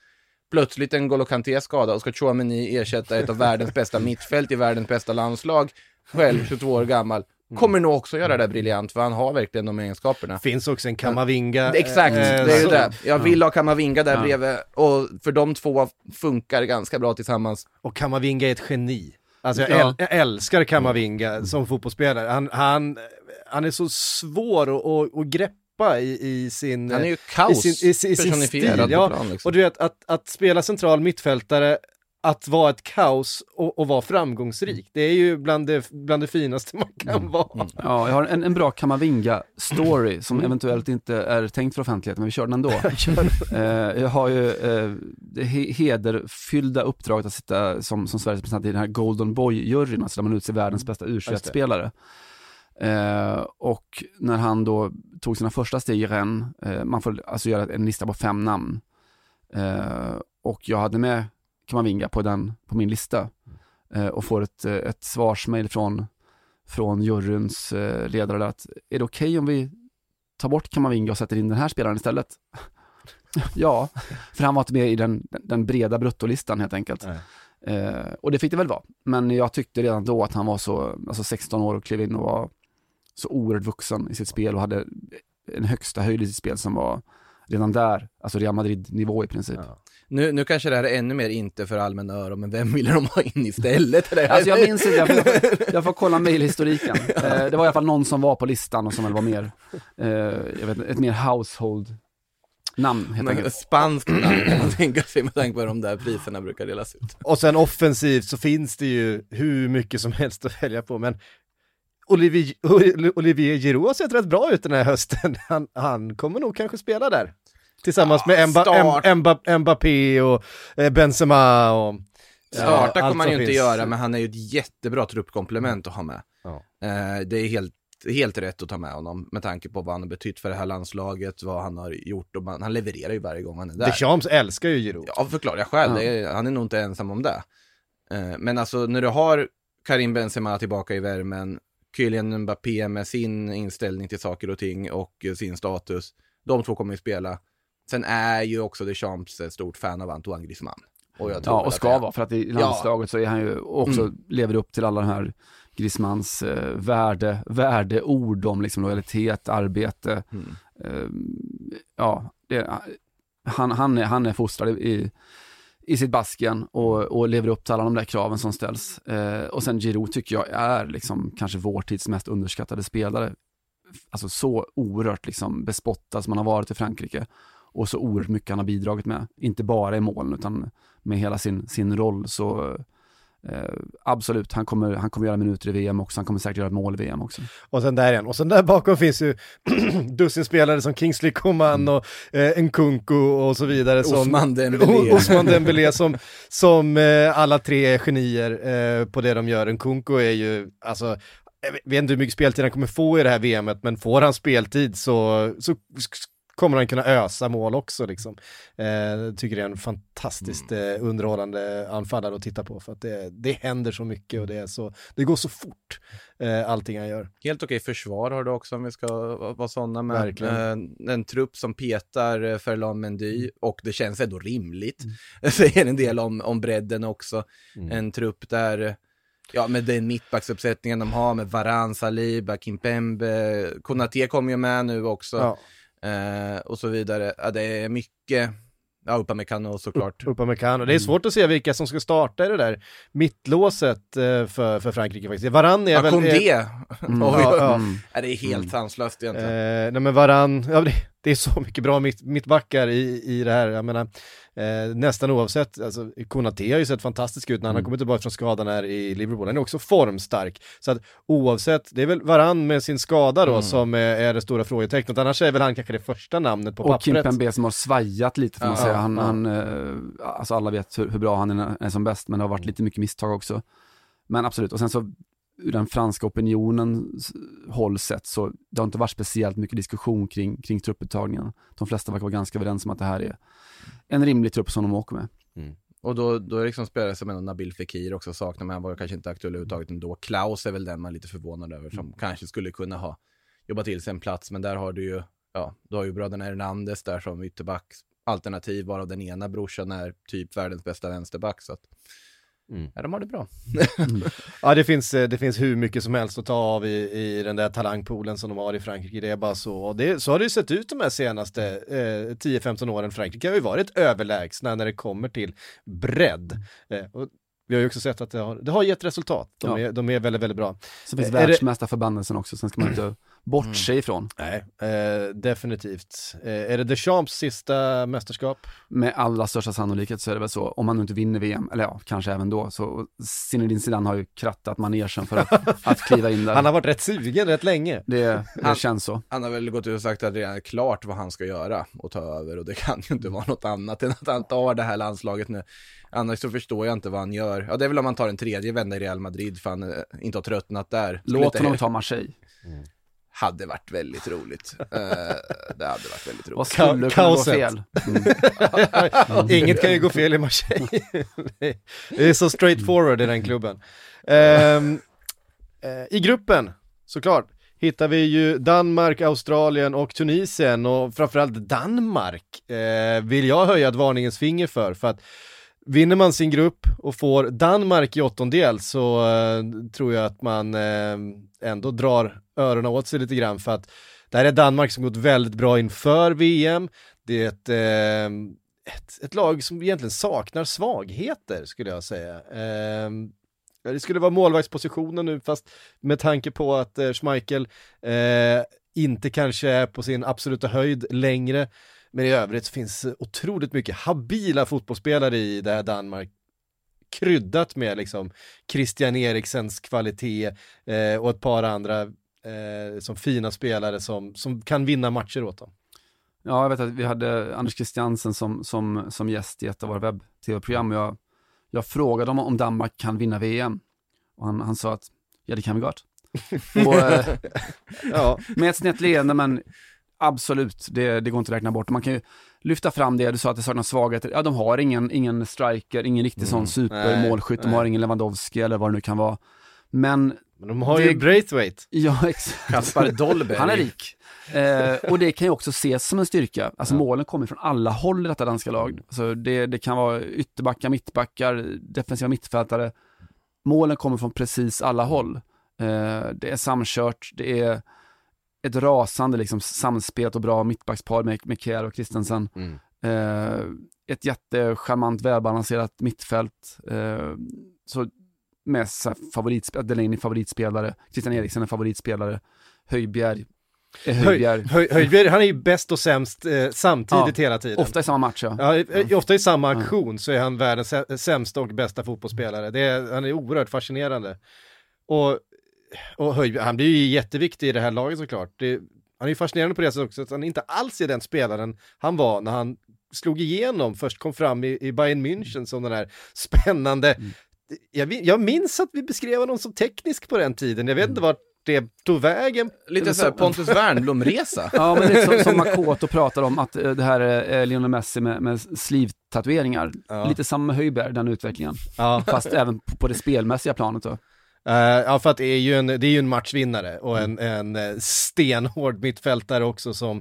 Plötsligt en Golo Kanté skada och ska Chouameni ersätta ett av världens bästa mittfält i världens bästa landslag, själv 22 år gammal, kommer nog också göra det briljant, för han har verkligen de egenskaperna. Finns också en Kamavinga. Exakt, eh, det är ju det. Jag vill ha Kamavinga där Ja. bredvid, och för de två funkar ganska bra tillsammans. Och Kamavinga är ett geni. Alltså jag, Ja. äl, jag älskar Kamavinga som fotbollsspelare. Han, han, han är så svår att, att, att greppa i, i sin... Han är ju i kaos sin, i, sin- i sin personifierad stil. på Ja, plan liksom. och du vet att, att spela central mittfältare, att vara ett kaos och, och vara framgångsrik, det är ju bland det, bland det finaste man kan Mm. vara. Ja, jag har en, en bra Kamavinga-story som eventuellt inte är tänkt för offentligheten, men vi kör den ändå. Eh, jag har ju eh, det he- hederfyllda uppdraget att sitta som, som Sveriges representant i den här Golden Boy-juryn, alltså där man utser världens bästa u spelare Eh, och när han då tog sina första steg i Rennes, eh, man får alltså göra en lista på fem namn. Eh, och jag hade med Kamavinga på, den, på min lista eh, och får ett, eh, ett svarsmail från, från juryns eh, ledare att är det okej om vi tar bort Kamavinga och sätter in den här spelaren istället? ja, för han var inte med i den, den breda bruttolistan helt enkelt. Eh, och det fick det väl vara. Men jag tyckte redan då att han var så, alltså 16 år och klev in och var så oerhört vuxen i sitt spel och hade en högsta höjd i sitt spel som var redan där, alltså Real Madrid-nivå i princip. Ja. Nu, nu kanske det här är ännu mer inte för allmänna öron, men vem ville de ha in istället? Alltså jag minns inte, jag får, jag får, kolla mejlhistoriken. Eh, det var i alla fall någon som var på listan och som väl var mer, eh, jag vet inte, ett mer household namn helt enkelt. Spanskt namn kan man tänka sig med tanke på hur de där priserna brukar delas ut. Och sen offensivt så finns det ju hur mycket som helst att välja på, men Olivier, Olivier Giroud har sett rätt bra ut den här hösten. Han, han kommer nog kanske spela där. Tillsammans Ja, med Mba. Mba, Mba, Mbappé och eh, Benzema och... Starta allt kommer man ju inte finns. göra, men han är ju ett jättebra truppkomplement att ha med. Ja. Eh, det är helt, helt rätt att ta med honom med tanke på vad han har betytt för det här landslaget, vad han har gjort och man, han levererar ju varje gång han är där. Deschamps älskar ju Giroud. Ja, förklarar jag själv. Ja. Är, han är nog inte ensam om det. Eh, men alltså när du har Karim Benzema tillbaka i värmen, Kylian Mbappé med sin inställning till saker och ting och eh, sin status, de två kommer ju spela. Sen är ju också Deschamps stort fan av Antoine Griezmann. Och jag tror Ja, och ska vara, för att i landslaget så är han ju också, Mm. lever upp till alla de här Griezmanns eh, värde, värdeord om liksom lojalitet, arbete. Mm. Eh, ja, det, han, han, är, han är fostrad i, i sitt Baskien och, och lever upp till alla de där kraven som ställs. Eh, och sen Giroud tycker jag är liksom kanske vår tids mest underskattade spelare. Alltså så oerhört liksom bespottad som han har varit i Frankrike och så oerhört mycket han har bidragit med. Inte bara i målen utan med hela sin, sin roll så eh, absolut, han kommer, han kommer göra minuter i VM också, han kommer säkert göra ett mål i VM också. Och sen där igen. Och sen där bakom finns ju dussin spelare som Kingsley Coman och eh, Nkunku och så vidare. Osman Dembélé. Osman Dembélé som, som eh, alla tre är genier eh, på det de gör. Nkunku är ju, alltså, jag vet- inte hur mycket speltid han kommer få i det här VMet, men får han speltid så, så kommer han kunna ösa mål också liksom. Eh, tycker det är en fantastiskt eh, underhållande anfallare att titta på för att det, det händer så mycket och det är så, det går så fort eh, allting han gör. Helt okej försvar har du också om vi ska va- vara sådana med. Verkligen. Eh, en trupp som petar eh, Ferland Mendy och det känns ändå rimligt. Det säger en del om, om bredden också. En trupp där, ja med den mittbacksuppsättningen de har med Varan, Saliba, Kimpembe, Konaté kommer ju med nu också. Ja. Eh, och så vidare. Ja, det är mycket, ja Upamecano såklart. Upamecano. Det är svårt att se vilka som ska starta i det där mittlåset eh, för, för Frankrike faktiskt. Varann är Ja, väl... Kondé. Mm. Oj, oj, Ja, ja. Mm. Ja, det är helt sanslöst egentligen. Eh, nej men Varann, ja, det, det är så mycket bra mitt, mittbackar i, i det här. Jag menar, eh, nästan oavsett, alltså Konaté har ju sett fantastisk ut när han har kommit tillbaka från skadan här i Liverpool. Han är också formstark. Så att oavsett, det är väl Varann med sin skada då som är, är det stora frågetecknet. Annars är väl han kanske det första namnet på Och pappret. Kimpembe som har svajat lite får man säga. Han, han, eh, alltså alla vet hur, hur bra han är, är som bäst, men det har varit lite mycket misstag också. Men absolut, och sen så ur den franska opinionens håll sett så det har inte varit speciellt mycket diskussion kring, kring trupputtagningen. De flesta verkar vara ganska överens om att det här är en rimlig trupp som de åker med. Och då, då är liksom spelare som en Nabil Fekir också saknar, men han var kanske inte aktuell överhuvudtaget ändå. Klaus är väl den man är lite förvånad över, som kanske skulle kunna ha jobbat till sig en plats, men där har du ju, ja, du har ju bröderna Hernandez där som ytterback alternativ, varav den ena brorsan är typ världens bästa vänsterback, så att Mm. Ja, de har det bra. Ja det finns, eh, det finns hur mycket som helst att ta av i, i den där talangpoolen som de har i Frankrike, det är bara så. Och det, så har det ju sett ut de här senaste eh, 10-15 åren. Frankrike har ju varit överlägsna när det kommer till bredd. Eh, och vi har ju också sett att det har, det har gett resultat. De, Ja. är, de är väldigt, väldigt bra. Så finns det- världsmästarförbannelsen också, sen ska man inte bortse ifrån. Nej, eh, definitivt. Eh, är det Deschamps sista mästerskap? Med allra största sannolikhet så är det väl så, om man nu inte vinner VM, eller ja, kanske även då, så Zinedine Zidane har ju krattat manegen för att, att kliva in där. Han har varit rätt sugen rätt länge. Det, det Han- känns så. Han har väl gått ut och sagt att det är klart vad han ska göra och ta över och det kan ju inte vara något annat än att han tar det här landslaget nu. Annars så förstår jag inte vad han gör. Ja, det är väl om han tar en tredje vända i Real Madrid för han eh, inte har tröttnat där. Låt honom ta Marseille. Hade varit väldigt roligt. Eh, det hade varit väldigt Vad roligt. skulle kunna gå fel? Mm. Inget kan ju gå fel i Marseille. det är så straight forward i den klubben. Ehm, eh, I gruppen, såklart, hittar vi ju Danmark, Australien och Tunisien och framförallt Danmark eh, vill jag höja ett varningens finger för. För att vinner man sin grupp och får Danmark i åttondel så eh, tror jag att man eh, ändå drar öronen åt sig lite grann för att det här är Danmark som gått väldigt bra inför VM. Det är ett, eh, ett, ett lag som egentligen saknar svagheter skulle jag säga. Eh, det skulle vara målvaktspositionen nu fast med tanke på att eh, Schmeichel eh, inte kanske är på sin absoluta höjd längre. Men i övrigt finns otroligt mycket habila fotbollsspelare i det här Danmark kryddat med liksom Christian Eriksens kvalitet eh, och ett par andra eh, som fina spelare som, som kan vinna matcher åt dem. Ja, jag vet att vi hade Anders Christiansen som, som, som gäst i ett av våra webb-tv-program och jag, jag frågade honom om Danmark kan vinna VM och han, han sa att ja, det kan vi gott. och, eh, Ja, med ett snett leende, men absolut, det, det går inte att räkna bort. Man kan ju lyfta fram det, du sa att det saknas svagheter. Ja, de har ingen, ingen striker, ingen riktig sån supermålskytt, de har ingen Lewandowski eller vad det nu kan vara. Men, men de har Det- ju Braithwaite. ja exakt. Kaspar Dolberg. Han är rik. Eh, och det kan ju också ses som en styrka. Alltså målen kommer från alla håll i detta danska lag. Alltså det, det kan vara ytterbackar, mittbackar, defensiva mittfältare. Målen kommer från precis alla håll. Eh, det är samkört, det är ett rasande liksom, samspelat och bra mittbackspar med, med Kjär och Christensen. Mm. Eh, ett jättecharmant, välbalanserat mittfält. Eh, så med så här favoritspelare, Delaney favoritspelare, Christian Eriksen är favoritspelare, Höjbjerg är Höjbjerg. Höj, Höjbjerg, han är ju bäst och sämst eh, samtidigt hela tiden. Ofta i samma match ja. Ja, ofta i samma aktion så är han världens sä- sämsta och bästa fotbollsspelare. Det är, han är oerhört fascinerande. Och, och Höjbjerg, han blir ju jätteviktig i det här laget såklart. Det, han är ju fascinerande på det sättet också att han inte alls är den spelaren han var när han slog igenom, först kom fram i, i Bayern München som den här spännande, jag, vi- jag minns att vi beskrev honom som teknisk på den tiden, jag vet inte vart det tog vägen. Lite såhär Pontus Wernbloom-resa. Ja, men det är som, som Makoto pratar om, att eh, det här är eh, Lionel Messi med, med sleeve-tatueringar. Ja. Lite samma med Höjberg, den utvecklingen. Ja. Fast även på, på det spelmässiga planet då. Eh, ja, för att det är ju en, det är ju en matchvinnare och en, en eh, stenhård mittfältare också som,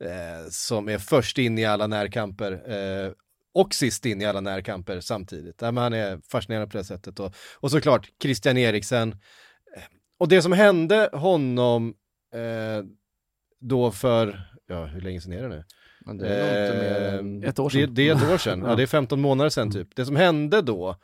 eh, som är först in i alla närkamper eh, och sist in i alla närkamper samtidigt. Ja, han är fascinerande på det sättet. Och, och såklart Christian Eriksen. Eh, Och det som hände honom eh, då för, ja hur länge sedan är det nu? Men det är än... Ett år Det, sedan. det är ett år sedan, ja det är 15 månader sedan typ. Det som hände då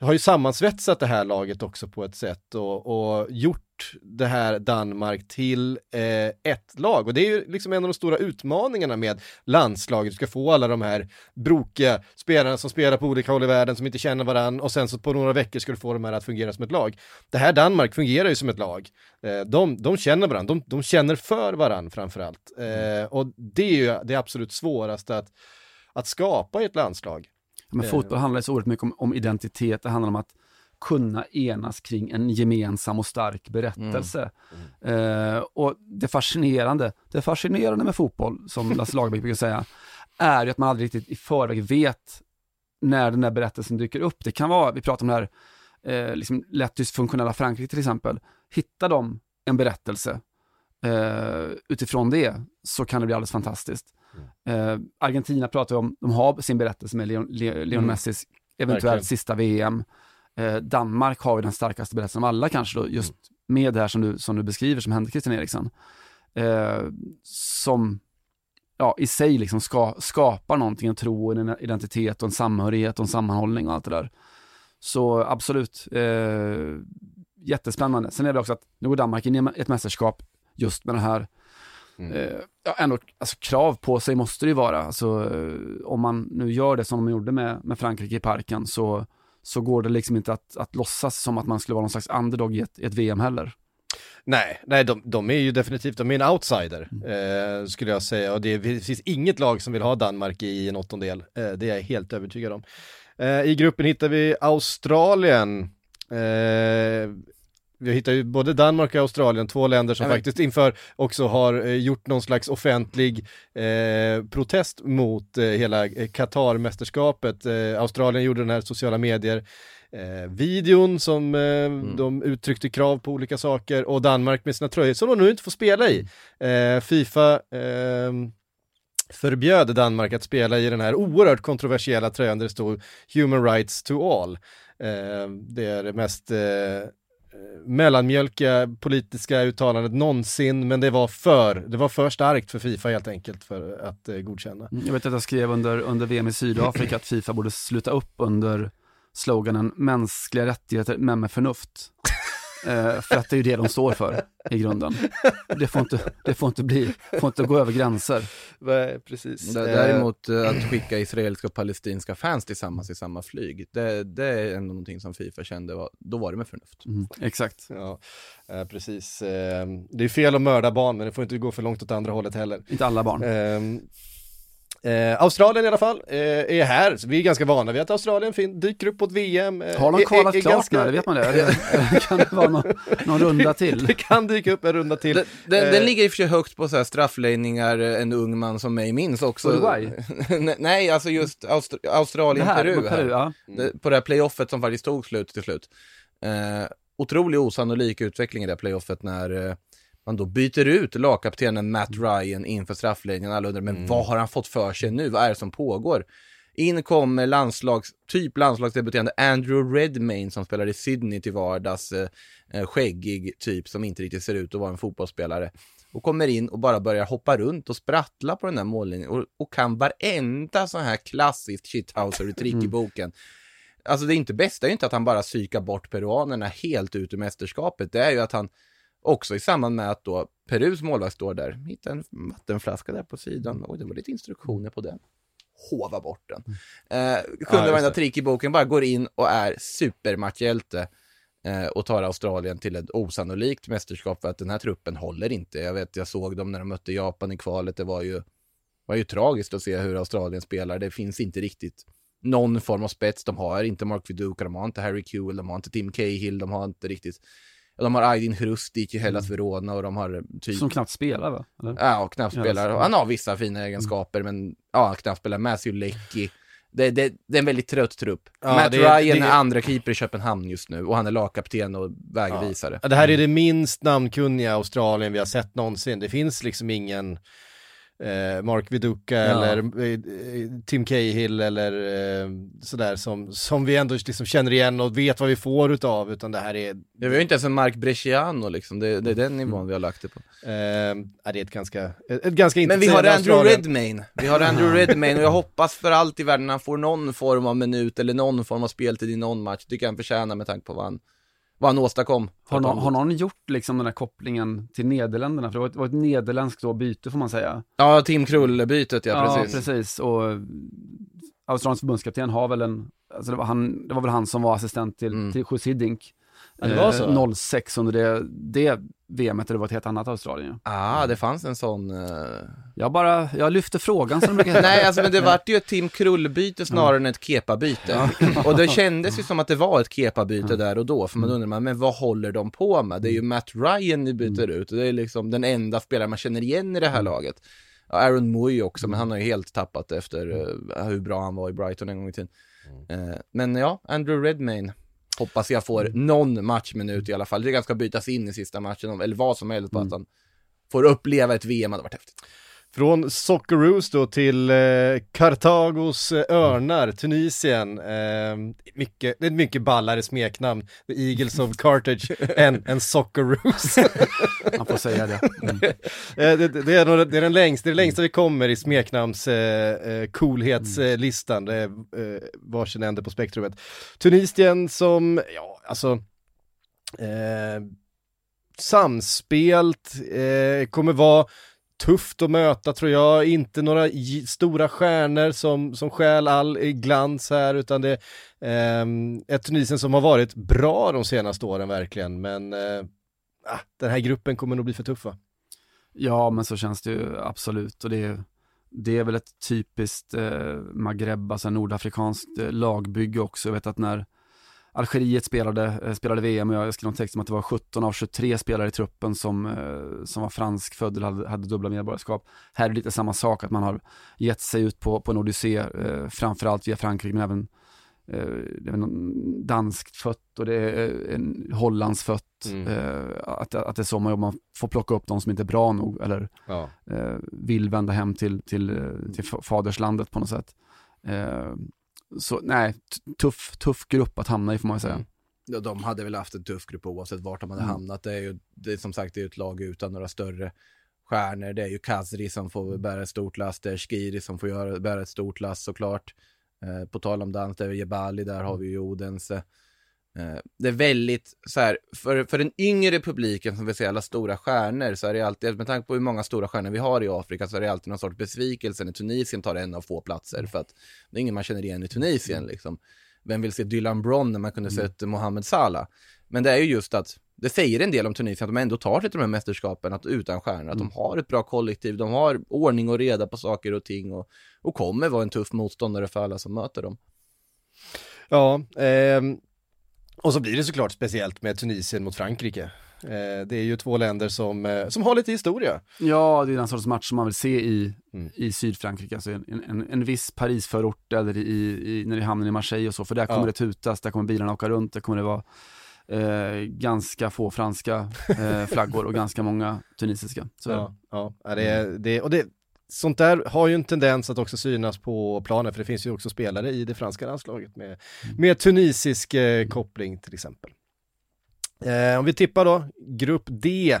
har ju sammansvetsat det här laget också på ett sätt och, och gjort det här Danmark till eh, ett lag. Och det är ju liksom en av de stora utmaningarna med landslaget. Du ska få alla de här brokiga spelarna som spelar på olika håll i världen som inte känner varandra och sen så på några veckor ska du få de här att fungera som ett lag. Det här Danmark fungerar ju som ett lag. Eh, de, de känner varandra, de, de känner för varandra framförallt. Eh, och det är ju det absolut svåraste att, att skapa i ett landslag. Men Eh. fotboll handlar så oerhört mycket om, om identitet, det handlar om att kunna enas kring en gemensam och stark berättelse. Eh, och det fascinerande, det fascinerande med fotboll, som Lasse Lagerbäck brukar säga, är ju att man aldrig riktigt i förväg vet när den där berättelsen dyker upp. Det kan vara, vi pratar om det här eh, liksom lätt dysfunktionella Frankrike till exempel. Hittar de en berättelse eh, utifrån det så kan det bli alldeles fantastiskt. Eh, Argentina pratar vi om, de har sin berättelse med Leon, Le, Leon Mm. Messis eventuellt Verkligen. sista VM. Eh, Danmark har ju den starkaste berättelsen av alla kanske då, just med det här som du, som du beskriver som hände Christian Eriksen. Eh, som ja, i sig liksom ska, skapar någonting, en tro, en identitet och en samhörighet och en sammanhållning och allt det där. Så absolut, eh, jättespännande. Sen är det också att nu går Danmark in i ett mästerskap just med det här Mm. Eh, ja, ändå, alltså, krav på sig måste det ju vara. Alltså, eh, om man nu gör det som de gjorde med, med Frankrike i parken så, så går det liksom inte att, att låtsas som att man skulle vara någon slags underdog i ett, i ett VM heller. Nej, nej de, de är ju definitivt, de är en outsider Mm. eh, skulle jag säga och det finns inget lag som vill ha Danmark i en åttondel. Eh, det är jag helt övertygad om. Eh, I gruppen hittar vi Australien. Vi hittar ju både Danmark och Australien, två länder som men- faktiskt inför också har eh, gjort någon slags offentlig eh, protest mot eh, hela eh, Qatar-mästerskapet. Eh, Australien gjorde den här sociala medier eh, videon som eh, de uttryckte krav på olika saker och Danmark med sina tröjor som de nu inte får spela i. Eh, Fifa eh, förbjöd Danmark att spela i den här oerhört kontroversiella tröjan där det stod Human Rights to All. Det är det mest mellanmjölkiga politiska uttalandet någonsin, men det var för, det var för starkt för Fifa helt enkelt för att eh, godkänna. Mm, jag vet att jag skrev under, under VM i Sydafrika att Fifa borde sluta upp under sloganen mänskliga rättigheter men med förnuft. Eh, för att det är ju det de står för i grunden. Det får inte, det får inte bli, får inte gå över gränser. Nej, Precis. Däremot eh, att skicka israeliska och palestinska fans tillsammans i samma flyg, det, det är ändå någonting som Fifa kände, var, då var det med förnuft. Mm, exakt. Ja, eh, precis. Eh, det är fel att mörda barn, men det får inte gå för långt åt andra hållet heller. Inte alla barn. Ehm, eh, Australien i alla fall eh, är här, så vi är ganska vana vid att Australien fin- dyker upp på ett VM. eh, Har de kvalat klart ganska- nu? Vet man det? kan det vara någon, någon runda till? Det kan dyka upp en runda till. Den, den, Eh, den ligger i och för sig högt på så här straffläggningar, eh, en ung man som mig minns också. Uruguay? Nej, alltså just Aust- Det Australien, här, Peru. ja. På det här playoffet som faktiskt tog slut till slut. Eh, otroligt osannolik utveckling i det här playoffet när eh, man då byter ut lagkaptenen Matt Ryan inför straffläggningen. Alla undrar, men vad har han fått för sig nu? Vad är det som pågår? In kommer landslags, typ landslagsdebuterande Andrew Redmayne som spelar i Sydney till vardags. Eh, eh, skäggig typ som inte riktigt ser ut att vara en fotbollsspelare. Och kommer in och bara börjar hoppa runt och sprattla på den där mållinjen och, och kan varenda sån här klassiskt shithouser-trick i boken. Alltså det är inte bästa är ju inte att han bara psykar bort peruanerna helt ut ur mästerskapet. Det är ju att han också i samband med att då Perus målvakt står där, hittar en vattenflaska där på sidan. Oj, det var lite instruktioner på den. Hova bort den. Eh, kunde Ja, varenda trick i boken, bara går in och är supermatchhjälte eh, och tar Australien till ett osannolikt mästerskap för att den här truppen håller inte. Jag vet, jag såg dem när de mötte Japan i kvalet. Det var ju, var ju tragiskt att se hur Australien spelar. Det finns inte riktigt någon form av spets. De har inte Mark Viduka, de har inte Harry Kewell, de har inte Tim Cahill, de har inte riktigt De har Aydin Hrustic i Hellas Verona och de har typ... Som knappt spelar va? Eller? Ja, och knappt spelar. Han har vissa fina egenskaper, men ja, knappt spelar. Matthew Leckie. Det, det, det är en väldigt trött trupp. Ja, Matt det- Ryan det- är andra keeper i Köpenhamn just nu och han är lagkapten och vägvisare. Ja, Det här är det minst namnkunniga Australien vi har sett någonsin. Det finns liksom ingen eh, Mark Viduka eller eh, Tim Cahill eller eh, sådär som, som vi ändå liksom känner igen och vet vad vi får utav, utan det här är, Ja, vi har ju inte ens en Mark Bresciano liksom, det, det är den Mm. nivån vi har lagt det på. eh, ja, det är ett ganska, ett, ett ganska Men vi har Andrew. Redmayne, vi har Andrew Redmayne och jag hoppas för allt i världen han får någon form av minut eller någon form av speltid i någon match. Tycker jag han förtjänar med tanke på vad han, vad han åstadkom. Har, någon, har någon gjort liksom den här kopplingen till Nederländerna? För det var ett, var ett nederländskt då byte får man säga. Ja, Tim Krull-bytet ja, precis. Ja, precis. Och Australiens förbundskapten har väl en, alltså det var, han, det var väl han som var assistent till, Mm. till José Dink. Ja, det var så. 06 under det, det VMet, det var ett helt annat Australien. ja. Ah, det fanns en sån... eh, Jag bara, jag lyfte frågan som det brukar. Nej, alltså men det vart ju ett Tim Krull-byte snarare än ett Kepa-byte. Och det kändes ju som att det var ett Kepa-byte där och då, för man undrar, man, men vad håller de på med? Det är ju Matt Ryan ni byter ut, och det är liksom den enda spelaren man känner igen i det här laget. Ja, Aaron Moy också, men han har ju helt tappat efter eh, hur bra han var i Brighton en gång i tiden. Eh, men ja, Andrew Redmayne hoppas jag får någon matchminut i alla fall. Det kan ska bytas in i sista matchen, eller vad som helst, bara att han får uppleva ett VM hade varit häftigt. Från Socceroos då till eh, Kartagos eh, Örnar, Tunisien. Eh, mycket, det är ett mycket ballare smeknamn, The Eagles of Carthage, än, än Socceroos. Man får säga det. Mm. Eh, det, det, är det är den längsta, det längsta vi kommer i smeknamns eh, eh, coolhetslistan, det är eh, varsin ände på spektrumet. Tunisien som, ja alltså, eh, samspelt, kommer vara tufft att möta tror jag, inte några stora stjärnor som, som stjäl all glans här utan det är eh, ett Tunisien som har varit bra de senaste åren verkligen men eh, ah, den här gruppen kommer nog bli för tuffa. Ja men så känns det ju absolut och det är, det är väl ett typiskt eh, Maghreb, alltså nordafrikanskt eh, lagbygge också. Jag vet att när Algeriet spelade, eh, spelade VM och jag skrev någon text om att det var 17 av 23 spelare i truppen som, eh, som var franskfödd eller hade, hade dubbla medborgarskap. Här är det lite samma sak, att man har gett sig ut på, på en odyssé, eh, framförallt via Frankrike men även det är danskt fött och det är en Hollands fött. Mm. att, att det är så man jobbar, man får plocka upp de som inte är bra nog eller ja. vill vända hem till, till, till faderslandet på något sätt så nej, tuff, tuff grupp att hamna i får man säga. Mm. Ja, de hade väl haft en tuff grupp oavsett vart de hade mm. hamnat. Det är ju, det är som sagt, det är ett lag utan några större stjärnor. Det är ju Kazri som får bära ett stort last, det är Shkiri som får göra, bära ett stort last såklart. Eh, på tal om dans, det är Jebali, där har vi ju Odense. Eh, det är väldigt så här, för, för den yngre publiken som vill se alla stora stjärnor så är det alltid, med tanke på hur många stora stjärnor vi har i Afrika så är det alltid någon sorts besvikelse när Tunisien tar en av få platser för att det är ingen man känner igen i Tunisien liksom. Vem vill se Dylan Bron när man kunde mm. sett Mohamed Salah? Men det är ju just att det säger en del om Tunisien att de ändå tar sig till de här mästerskapen att utan stjärnor, mm. att de mm. har ett bra kollektiv, de har ordning och reda på saker och ting och, och kommer vara en tuff motståndare för alla som möter dem. Ja, eh, och så blir det såklart speciellt med Tunisien mot Frankrike. Eh, det är ju två länder som, eh, som har lite historia. Ja, det är den sorts match som man vill se i, mm. i Sydfrankrike, alltså en, en, en viss Parisförort eller i, i, när det hamnar i Marseille och så, för där kommer ja. det tutas, där kommer bilarna åka runt, där kommer det vara eh, ganska få franska eh, flaggor och ganska många tunisiska. Så ja, ja, det, är, det, och det, sånt där har ju en tendens att också synas på planen, för det finns ju också spelare i det franska landslaget med, mm. med tunisisk eh, koppling till exempel. Eh, om vi tippar då, grupp D,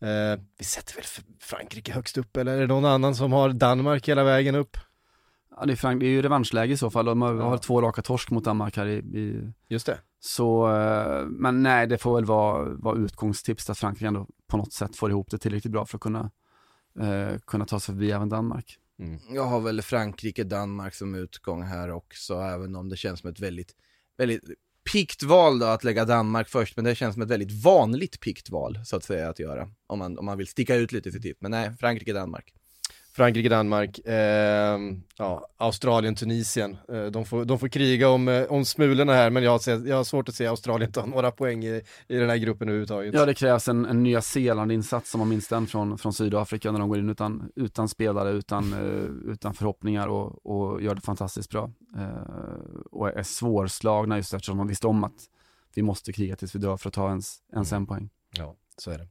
eh, vi sätter väl Frankrike högst upp eller är det någon annan som har Danmark hela vägen upp? Ja, det är, Frank det är ju revanschläge i så fall, de har, ja. två raka torsk mot Danmark här i, i... Just det. Så, eh, men nej, det får väl vara, vara utgångstips att Frankrike ändå på något sätt får ihop det tillräckligt bra för att kunna eh, kunna ta sig förbi även Danmark. Mm. Jag har väl Frankrike, Danmark som utgång här också, även om det känns som ett väldigt, väldigt pikt val då att lägga Danmark först, men det känns som ett väldigt vanligt pikt val så att säga att göra, om man, om man vill sticka ut lite i sitt tipp. Men nej, Frankrike, Danmark. Frankrike, Danmark, eh, ja, Australien, Tunisien. Eh, de, får, de får kriga om, eh, om smulorna här, men jag har, jag har svårt att se Australien ta några poäng i, i den här gruppen överhuvudtaget. Ja, det krävs en, en Nya Zeeland-insats, om man minns den från, från Sydafrika, när de går in utan, utan spelare, utan, eh, utan förhoppningar och, och gör det fantastiskt bra. Eh, och är svårslagna just eftersom de visste om att vi måste kriga tills vi dör för att ta ens, ens en poäng. Ja så är det.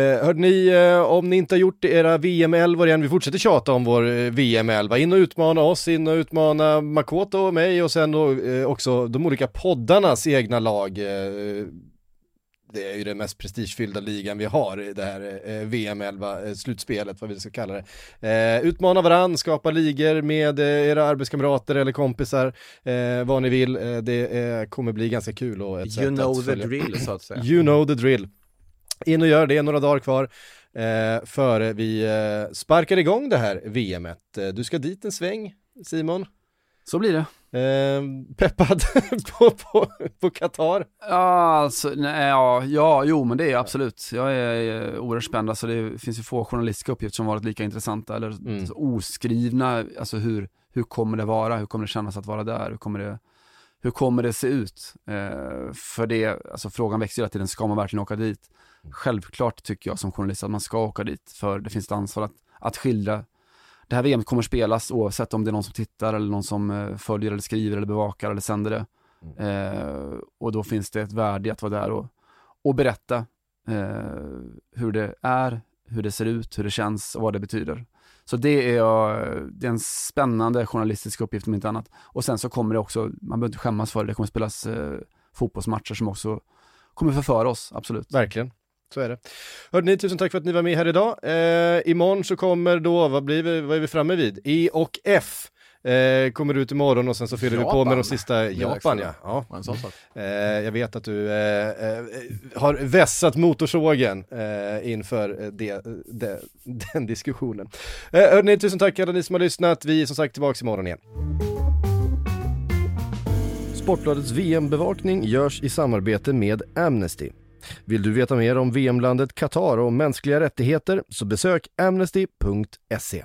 Eh, hörde ni, eh, om ni inte har gjort era VM-11 igen, vi fortsätter tjata om vår eh, VM-11, in och utmana oss, in och utmana Makoto och mig och sen då eh, också de olika poddarnas egna lag. Eh, det är ju den mest prestigefyllda ligan vi har, det här eh, VM-11 slutspelet, vad vi ska kalla det. utmana varann, skapa ligor med era arbetskamrater eller kompisar, vad ni vill. det kommer bli ganska kul och ett You know the drill så att säga. You know the drill. In och gör det, några dagar kvar eh, före vi eh, sparkar igång det här VMet. Eh, du ska dit en sväng, Simon. Så blir det. Eh, peppad på, på, på Qatar? Ja, alltså, nej, ja, ja, jo men det är absolut. Jag är eh, oerhört spänd, alltså det finns ju få journalistiska uppgifter som varit lika intressanta eller mm. oskrivna, alltså hur, hur kommer det vara, hur kommer det kännas att vara där, hur kommer det, hur kommer det se ut? Eh, för det, alltså frågan växer hela tiden, ska man verkligen åka dit? Självklart tycker jag som journalist att man ska åka dit, för det finns ett ansvar att, att skildra. Det här VM kommer spelas oavsett om det är någon som tittar eller någon som eh, följer eller skriver eller bevakar eller sänder det. Mm. Eh, och då finns det ett värde att vara där och, och berätta eh, hur det är, hur det ser ut, hur det känns och vad det betyder. Så det är, det är en spännande journalistisk uppgift om inte annat. Och sen så kommer det också, man behöver inte skämmas för det, det kommer spelas eh, fotbollsmatcher som också kommer förföra oss, absolut. Verkligen. Så är det. Hörde ni, tusen tack för att ni var med här idag. Eh, imorgon så kommer då, vad, blir vi, vad är vi framme vid? E och F Eh, kommer ut imorgon och sen så fyller Japan. vi på med de sista, Japan ja. ja. Eh, jag vet att du eh, eh, har vässat motorsågen eh, inför eh, det, det, den diskussionen. Eh, hörni, tusen tack alla ni som har lyssnat. Vi är som sagt tillbaka imorgon igen. Sportbladets VM-bevakning görs i samarbete med Amnesty. Vill du veta mer om VM-landet Qatar och mänskliga rättigheter så besök amnesty.se.